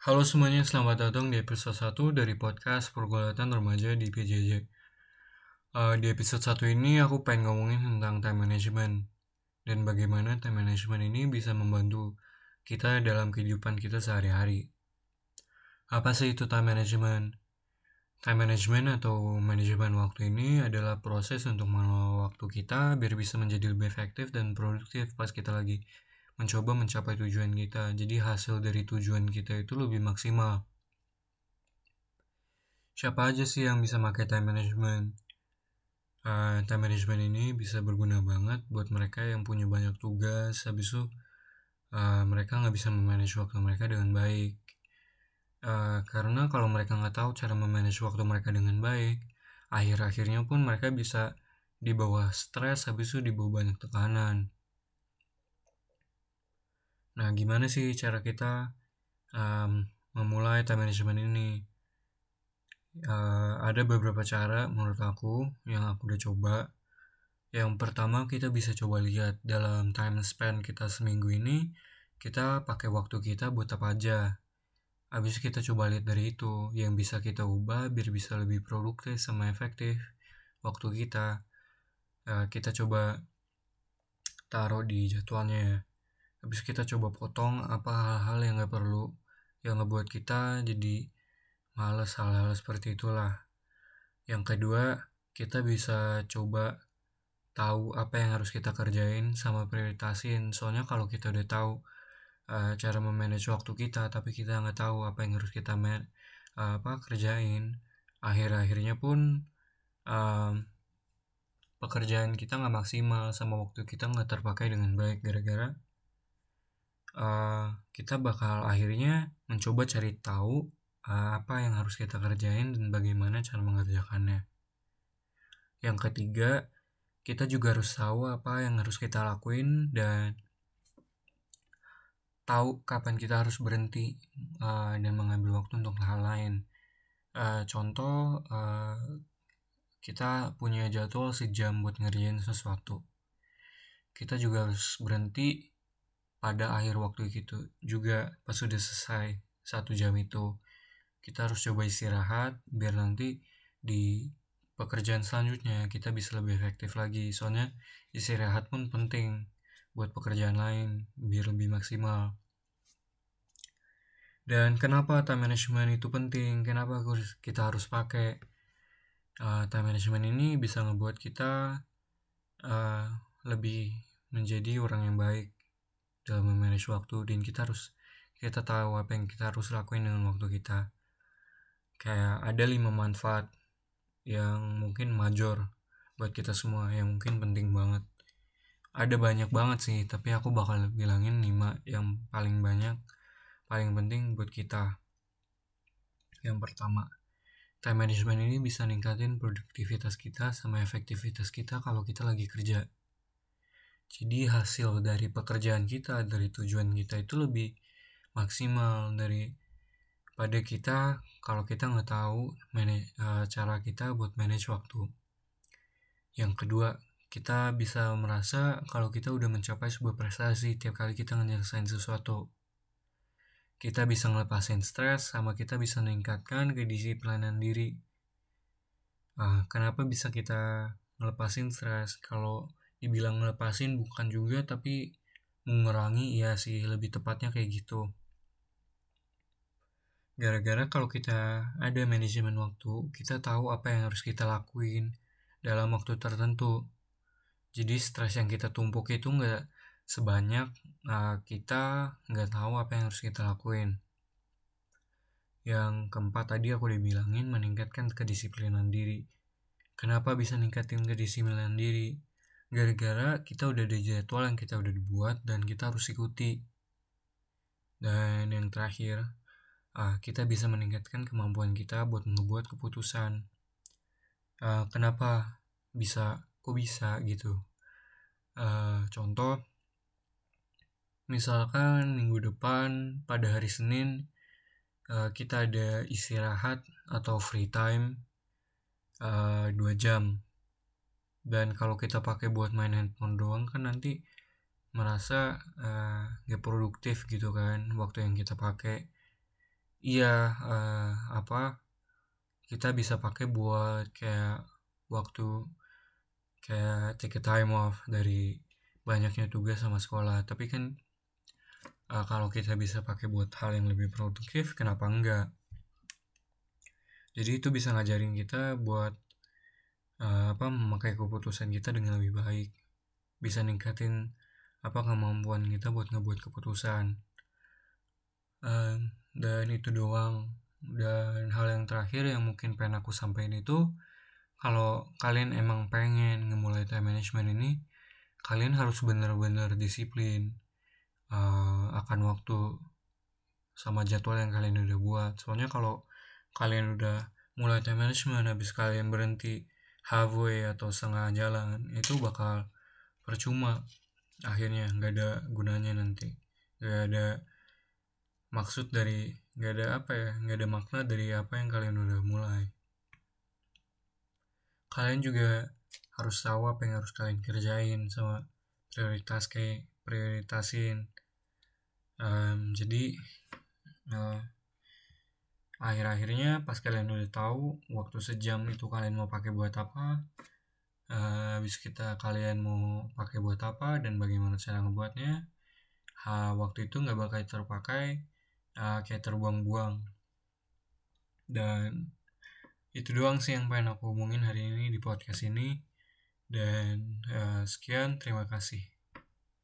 Halo semuanya, selamat datang di episode 1 dari podcast Pergulatan Remaja di PJJ. Uh, di episode 1 ini aku pengen ngomongin tentang time management dan bagaimana time management ini bisa membantu kita dalam kehidupan kita sehari-hari. Apa sih itu time management? Time management atau manajemen waktu ini adalah proses untuk mengelola waktu kita biar bisa menjadi lebih efektif dan produktif pas kita lagi mencoba mencapai tujuan kita. Jadi hasil dari tujuan kita itu lebih maksimal. Siapa aja sih yang bisa pakai time management? Uh, time management ini bisa berguna banget buat mereka yang punya banyak tugas. Habis itu uh, mereka nggak bisa memanage waktu mereka dengan baik. Uh, karena kalau mereka nggak tahu cara memanage waktu mereka dengan baik, akhir-akhirnya pun mereka bisa di bawah stres, habis itu di bawah banyak tekanan. Nah, gimana sih cara kita um, memulai time management ini? Uh, ada beberapa cara menurut aku yang aku udah coba. Yang pertama kita bisa coba lihat dalam time span kita seminggu ini kita pakai waktu kita buat apa aja. Habis kita coba lihat dari itu yang bisa kita ubah biar bisa lebih produktif sama efektif waktu kita. Uh, kita coba taruh di jadwalnya habis kita coba potong apa hal-hal yang gak perlu yang ngebuat kita jadi males hal-hal seperti itulah. Yang kedua kita bisa coba tahu apa yang harus kita kerjain sama prioritasin. Soalnya kalau kita udah tahu uh, cara memanage waktu kita tapi kita nggak tahu apa yang harus kita uh, apa kerjain akhir-akhirnya pun um, pekerjaan kita nggak maksimal sama waktu kita nggak terpakai dengan baik gara-gara uh, kita bakal akhirnya mencoba cari tahu uh, apa yang harus kita kerjain dan bagaimana cara mengerjakannya. Yang ketiga, kita juga harus tahu apa yang harus kita lakuin dan tahu kapan kita harus berhenti uh, dan mengambil waktu untuk hal lain. Uh, contoh, uh, kita punya jadwal sejam buat ngerjain sesuatu. Kita juga harus berhenti pada akhir waktu itu juga pas sudah selesai satu jam itu kita harus coba istirahat biar nanti di pekerjaan selanjutnya kita bisa lebih efektif lagi. Soalnya istirahat pun penting buat pekerjaan lain biar lebih maksimal. Dan kenapa time management itu penting? Kenapa kita harus pakai uh, time management ini bisa ngebuat kita uh, lebih menjadi orang yang baik dalam memanage waktu dan kita harus kita tahu apa yang kita harus lakuin dengan waktu kita. Kayak ada lima manfaat yang mungkin major buat kita semua yang mungkin penting banget. Ada banyak banget sih tapi aku bakal bilangin lima yang paling banyak paling penting buat kita. Yang pertama time management ini bisa ningkatin produktivitas kita sama efektivitas kita kalau kita lagi kerja jadi hasil dari pekerjaan kita, dari tujuan kita itu lebih maksimal dari pada kita kalau kita nggak tahu manage, uh, cara kita buat manage waktu. Yang kedua, kita bisa merasa kalau kita udah mencapai sebuah prestasi tiap kali kita nyelesain sesuatu. Kita bisa ngelepasin stres sama kita bisa meningkatkan kedisiplinan diri. Uh, kenapa bisa kita ngelepasin stres? Kalau dibilang ngelepasin bukan juga tapi mengurangi ya sih lebih tepatnya kayak gitu. Gara-gara kalau kita ada manajemen waktu kita tahu apa yang harus kita lakuin dalam waktu tertentu. Jadi stres yang kita tumpuk itu nggak sebanyak nah, kita nggak tahu apa yang harus kita lakuin. Yang keempat tadi aku udah bilangin meningkatkan kedisiplinan diri. Kenapa bisa ningkatin kedisiplinan diri gara-gara kita udah ada jadwal yang kita udah dibuat dan kita harus ikuti. Dan yang terakhir uh, kita bisa meningkatkan kemampuan kita buat membuat keputusan. Uh, kenapa bisa kok bisa gitu? Uh, contoh misalkan minggu depan pada hari Senin uh, kita ada istirahat atau free time uh, 2 jam dan kalau kita pakai buat main handphone doang kan nanti merasa uh, gak produktif gitu kan waktu yang kita pakai. Iya uh, apa kita bisa pakai buat kayak waktu kayak take a time off dari banyaknya tugas sama sekolah. Tapi kan uh, kalau kita bisa pakai buat hal yang lebih produktif kenapa enggak? Jadi itu bisa ngajarin kita buat uh, apa memakai keputusan kita dengan lebih baik. Bisa ningkatin apa kemampuan kita buat ngebuat keputusan. Uh, dan itu doang. Dan hal yang terakhir yang mungkin pengen aku sampaikan itu kalau kalian emang pengen ngemulai time management ini kalian harus benar-benar disiplin uh, akan waktu sama jadwal yang kalian udah buat. Soalnya kalau kalian udah mulai time management habis kalian berhenti halfway atau setengah jalan itu bakal percuma. Akhirnya nggak ada gunanya nanti. Nggak ada maksud dari nggak ada apa ya nggak ada makna dari apa yang kalian udah mulai. Kalian juga harus tahu apa yang harus kalian kerjain sama prioritas kayak prioritasin. Um, jadi uh, akhir-akhirnya pas kalian udah tahu waktu sejam itu kalian mau pakai buat apa uh, habis kita kalian mau pakai buat apa dan bagaimana cara ngebuatnya ha, waktu itu nggak bakal terpakai uh, kayak terbuang-buang. Dan itu doang sih yang pengen aku omongin hari ini di podcast ini. Dan uh, sekian terima kasih